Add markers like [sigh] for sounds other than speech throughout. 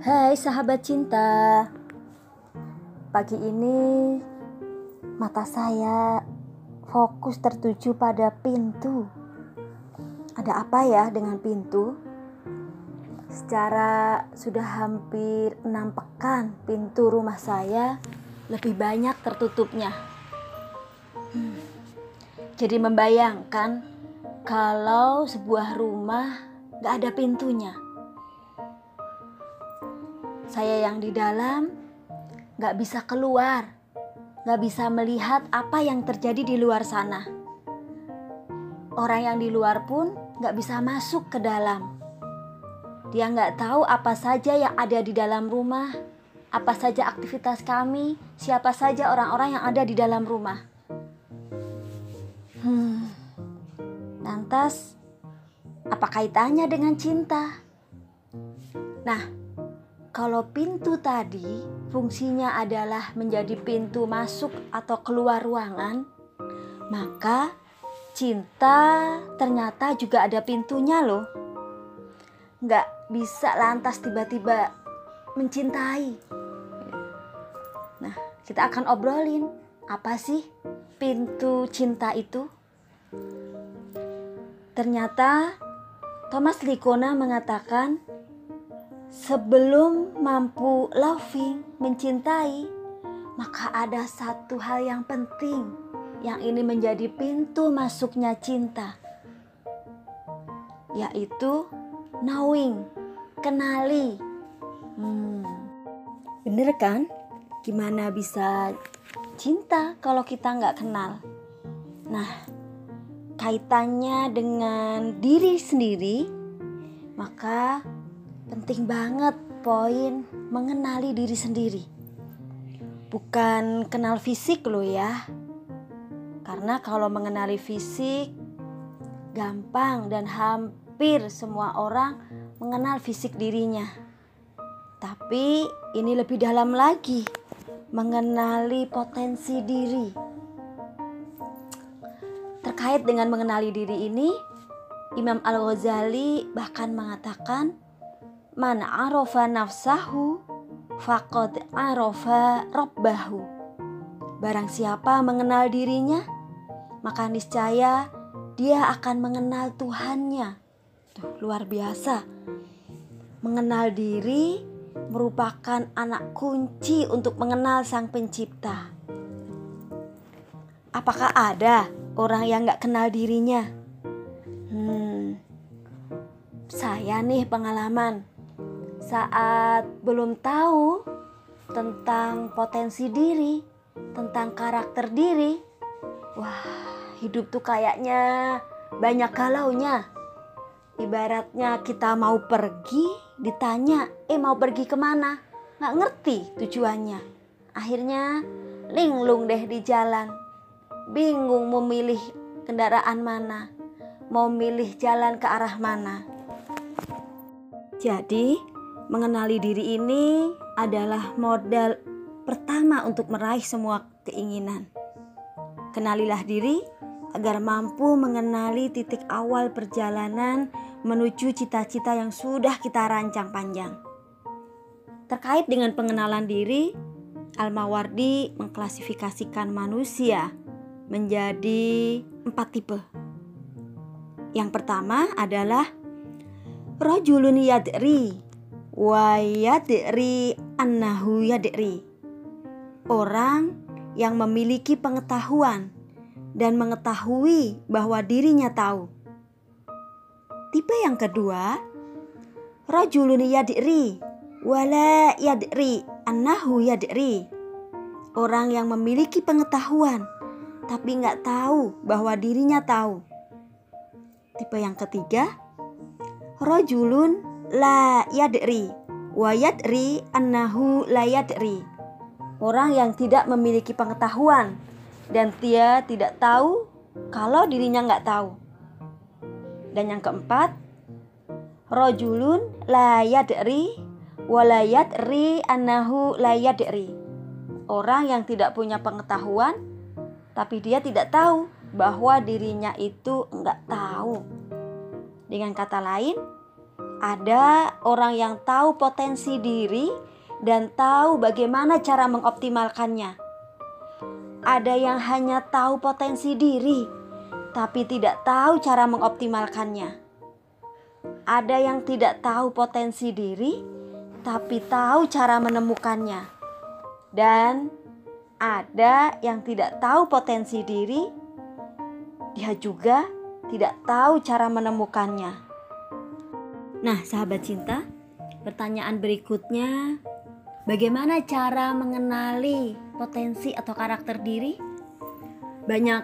Hai sahabat cinta Pagi ini mata saya fokus tertuju pada pintu Ada apa ya dengan pintu? Secara sudah hampir enam pekan pintu rumah saya lebih banyak tertutupnya hmm. Jadi membayangkan kalau sebuah rumah gak ada pintunya saya yang di dalam gak bisa keluar, gak bisa melihat apa yang terjadi di luar sana. Orang yang di luar pun gak bisa masuk ke dalam. Dia gak tahu apa saja yang ada di dalam rumah, apa saja aktivitas kami, siapa saja orang-orang yang ada di dalam rumah. Hmm, lantas apa kaitannya dengan cinta? Nah, kalau pintu tadi fungsinya adalah menjadi pintu masuk atau keluar ruangan, maka cinta ternyata juga ada pintunya loh. Nggak bisa lantas tiba-tiba mencintai. Nah, kita akan obrolin apa sih pintu cinta itu? Ternyata Thomas Likona mengatakan Sebelum mampu loving, mencintai, maka ada satu hal yang penting yang ini menjadi pintu masuknya cinta, yaitu knowing, kenali. Hmm, bener kan? Gimana bisa cinta kalau kita nggak kenal? Nah, kaitannya dengan diri sendiri, maka penting banget poin mengenali diri sendiri. Bukan kenal fisik lo ya. Karena kalau mengenali fisik gampang dan hampir semua orang mengenal fisik dirinya. Tapi ini lebih dalam lagi, mengenali potensi diri. Terkait dengan mengenali diri ini, Imam Al-Ghazali bahkan mengatakan Man arofa nafsahu faqad arofa robbahu. Barang siapa mengenal dirinya, maka niscaya dia akan mengenal Tuhannya. Tuh, luar biasa. Mengenal diri merupakan anak kunci untuk mengenal Sang Pencipta. Apakah ada orang yang gak kenal dirinya? Hmm, saya nih pengalaman saat belum tahu tentang potensi diri, tentang karakter diri, wah, hidup tuh kayaknya banyak galaunya. Ibaratnya kita mau pergi, ditanya, eh mau pergi ke mana? Nggak ngerti tujuannya. Akhirnya linglung deh di jalan. Bingung memilih kendaraan mana. Mau milih jalan ke arah mana. Jadi Mengenali diri ini adalah modal pertama untuk meraih semua keinginan. Kenalilah diri agar mampu mengenali titik awal perjalanan menuju cita-cita yang sudah kita rancang panjang. Terkait dengan pengenalan diri, Al-Mawardi mengklasifikasikan manusia menjadi empat tipe. Yang pertama adalah rojulun yadri wa yadri annahu yadri. Orang yang memiliki pengetahuan dan mengetahui bahwa dirinya tahu. Tipe yang kedua, rajulun yadri wala yadri annahu yadri. Orang yang memiliki pengetahuan tapi nggak tahu bahwa dirinya tahu. Tipe yang ketiga, rajulun la yadri wa yadri annahu la yadri. Orang yang tidak memiliki pengetahuan dan dia tidak tahu kalau dirinya nggak tahu. Dan yang keempat, rojulun la yadri wa la yadri annahu la yadri. Orang yang tidak punya pengetahuan tapi dia tidak tahu bahwa dirinya itu nggak tahu. Dengan kata lain, Ada orang yang tahu potensi diri dan tahu bagaimana cara mengoptimalkannya. Ada yang hanya tahu potensi diri, tapi tidak tahu cara mengoptimalkannya. Ada yang tidak tahu potensi diri, tapi tahu cara menemukannya, dan ada yang tidak tahu potensi diri, dia juga tidak tahu cara menemukannya. Nah, sahabat cinta, pertanyaan berikutnya: bagaimana cara mengenali potensi atau karakter diri? Banyak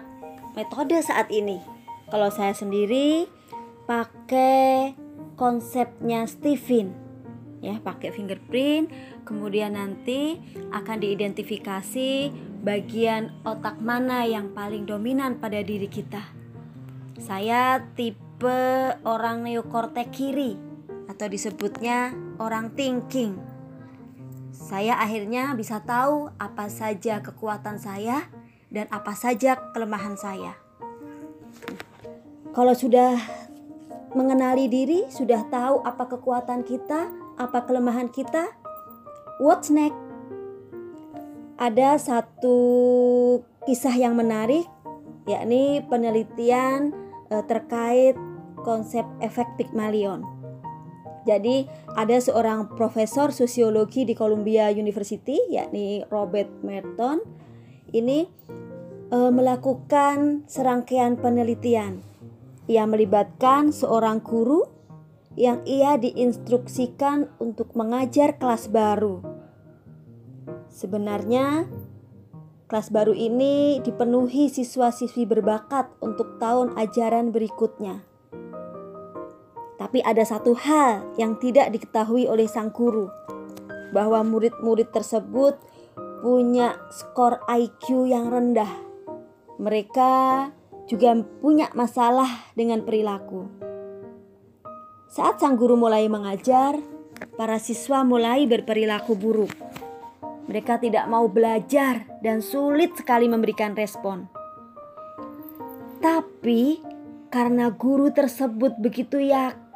metode saat ini. Kalau saya sendiri pakai konsepnya Stephen ya pakai fingerprint kemudian nanti akan diidentifikasi bagian otak mana yang paling dominan pada diri kita saya tipe orang neokortek kiri atau disebutnya orang thinking saya akhirnya bisa tahu apa saja kekuatan saya dan apa saja kelemahan saya kalau sudah mengenali diri, sudah tahu apa kekuatan kita, apa kelemahan kita. What's next? Ada satu kisah yang menarik, yakni penelitian eh, terkait konsep efek Pygmalion. Jadi ada seorang profesor sosiologi di Columbia University, yakni Robert Merton, ini eh, melakukan serangkaian penelitian ia melibatkan seorang guru yang ia diinstruksikan untuk mengajar kelas baru. Sebenarnya, kelas baru ini dipenuhi siswa-siswi berbakat untuk tahun ajaran berikutnya. Tapi ada satu hal yang tidak diketahui oleh sang guru, bahwa murid-murid tersebut punya skor IQ yang rendah. Mereka juga punya masalah dengan perilaku. Saat sang guru mulai mengajar, para siswa mulai berperilaku buruk. Mereka tidak mau belajar dan sulit sekali memberikan respon. Tapi karena guru tersebut begitu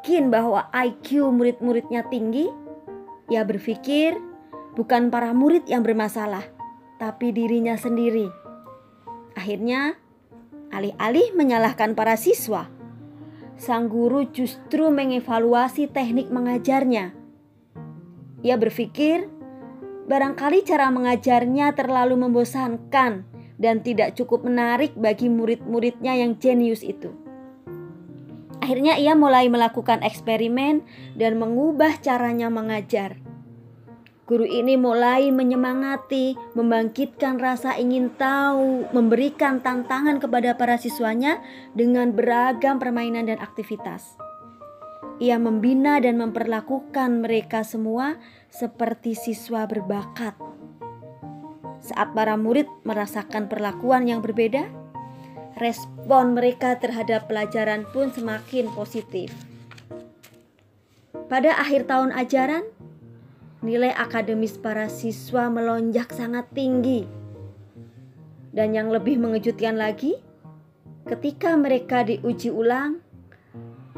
yakin bahwa IQ murid-muridnya tinggi, ia berpikir bukan para murid yang bermasalah, tapi dirinya sendiri. Akhirnya, Alih-alih menyalahkan para siswa, sang guru justru mengevaluasi teknik mengajarnya. Ia berpikir, barangkali cara mengajarnya terlalu membosankan dan tidak cukup menarik bagi murid-muridnya yang jenius itu. Akhirnya ia mulai melakukan eksperimen dan mengubah caranya mengajar. Guru ini mulai menyemangati, membangkitkan rasa ingin tahu, memberikan tantangan kepada para siswanya dengan beragam permainan dan aktivitas. Ia membina dan memperlakukan mereka semua seperti siswa berbakat. Saat para murid merasakan perlakuan yang berbeda, respon mereka terhadap pelajaran pun semakin positif. Pada akhir tahun ajaran, nilai akademis para siswa melonjak sangat tinggi. Dan yang lebih mengejutkan lagi, ketika mereka diuji ulang,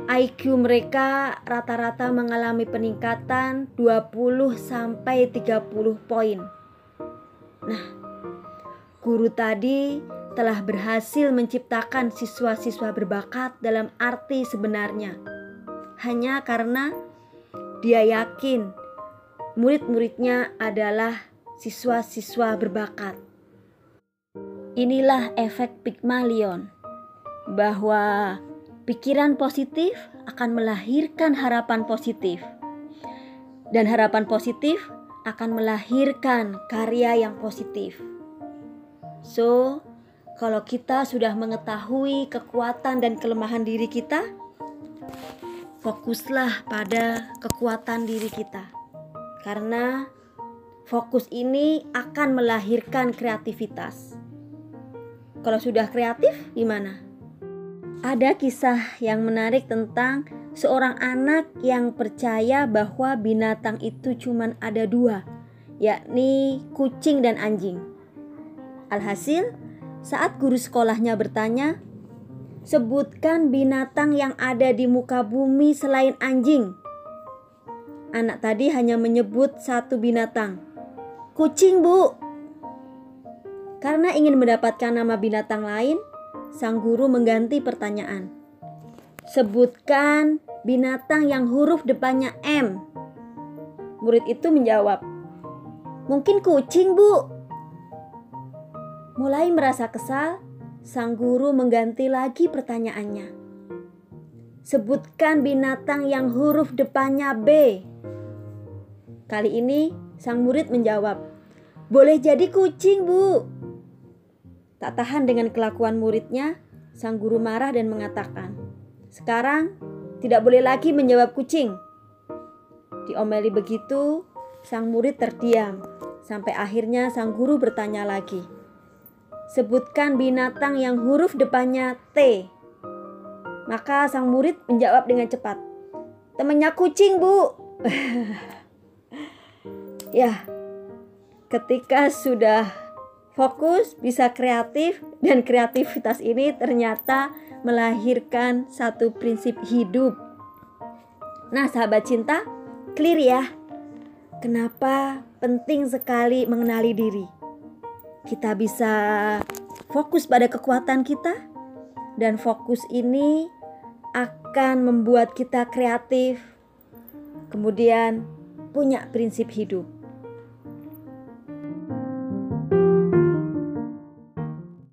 IQ mereka rata-rata mengalami peningkatan 20 sampai 30 poin. Nah, guru tadi telah berhasil menciptakan siswa-siswa berbakat dalam arti sebenarnya. Hanya karena dia yakin murid-muridnya adalah siswa-siswa berbakat. Inilah efek Pygmalion, bahwa pikiran positif akan melahirkan harapan positif, dan harapan positif akan melahirkan karya yang positif. So, kalau kita sudah mengetahui kekuatan dan kelemahan diri kita, fokuslah pada kekuatan diri kita karena fokus ini akan melahirkan kreativitas. Kalau sudah kreatif, gimana? Ada kisah yang menarik tentang seorang anak yang percaya bahwa binatang itu cuma ada dua, yakni kucing dan anjing. Alhasil, saat guru sekolahnya bertanya, "Sebutkan binatang yang ada di muka bumi selain anjing." anak tadi hanya menyebut satu binatang. Kucing, Bu. Karena ingin mendapatkan nama binatang lain, sang guru mengganti pertanyaan. Sebutkan binatang yang huruf depannya M. Murid itu menjawab, "Mungkin kucing, Bu." Mulai merasa kesal, sang guru mengganti lagi pertanyaannya. Sebutkan binatang yang huruf depannya B. Kali ini sang murid menjawab, "Boleh jadi kucing, Bu." Tak tahan dengan kelakuan muridnya, sang guru marah dan mengatakan, "Sekarang tidak boleh lagi menjawab kucing." Diomeli begitu, sang murid terdiam sampai akhirnya sang guru bertanya lagi. Sebutkan binatang yang huruf depannya T. Maka sang murid menjawab dengan cepat. Temannya kucing, Bu. [laughs] ya, ketika sudah Fokus bisa kreatif dan kreativitas ini ternyata melahirkan satu prinsip hidup. Nah, sahabat cinta, clear ya. Kenapa penting sekali mengenali diri? Kita bisa fokus pada kekuatan kita dan fokus ini akan membuat kita kreatif. Kemudian punya prinsip hidup.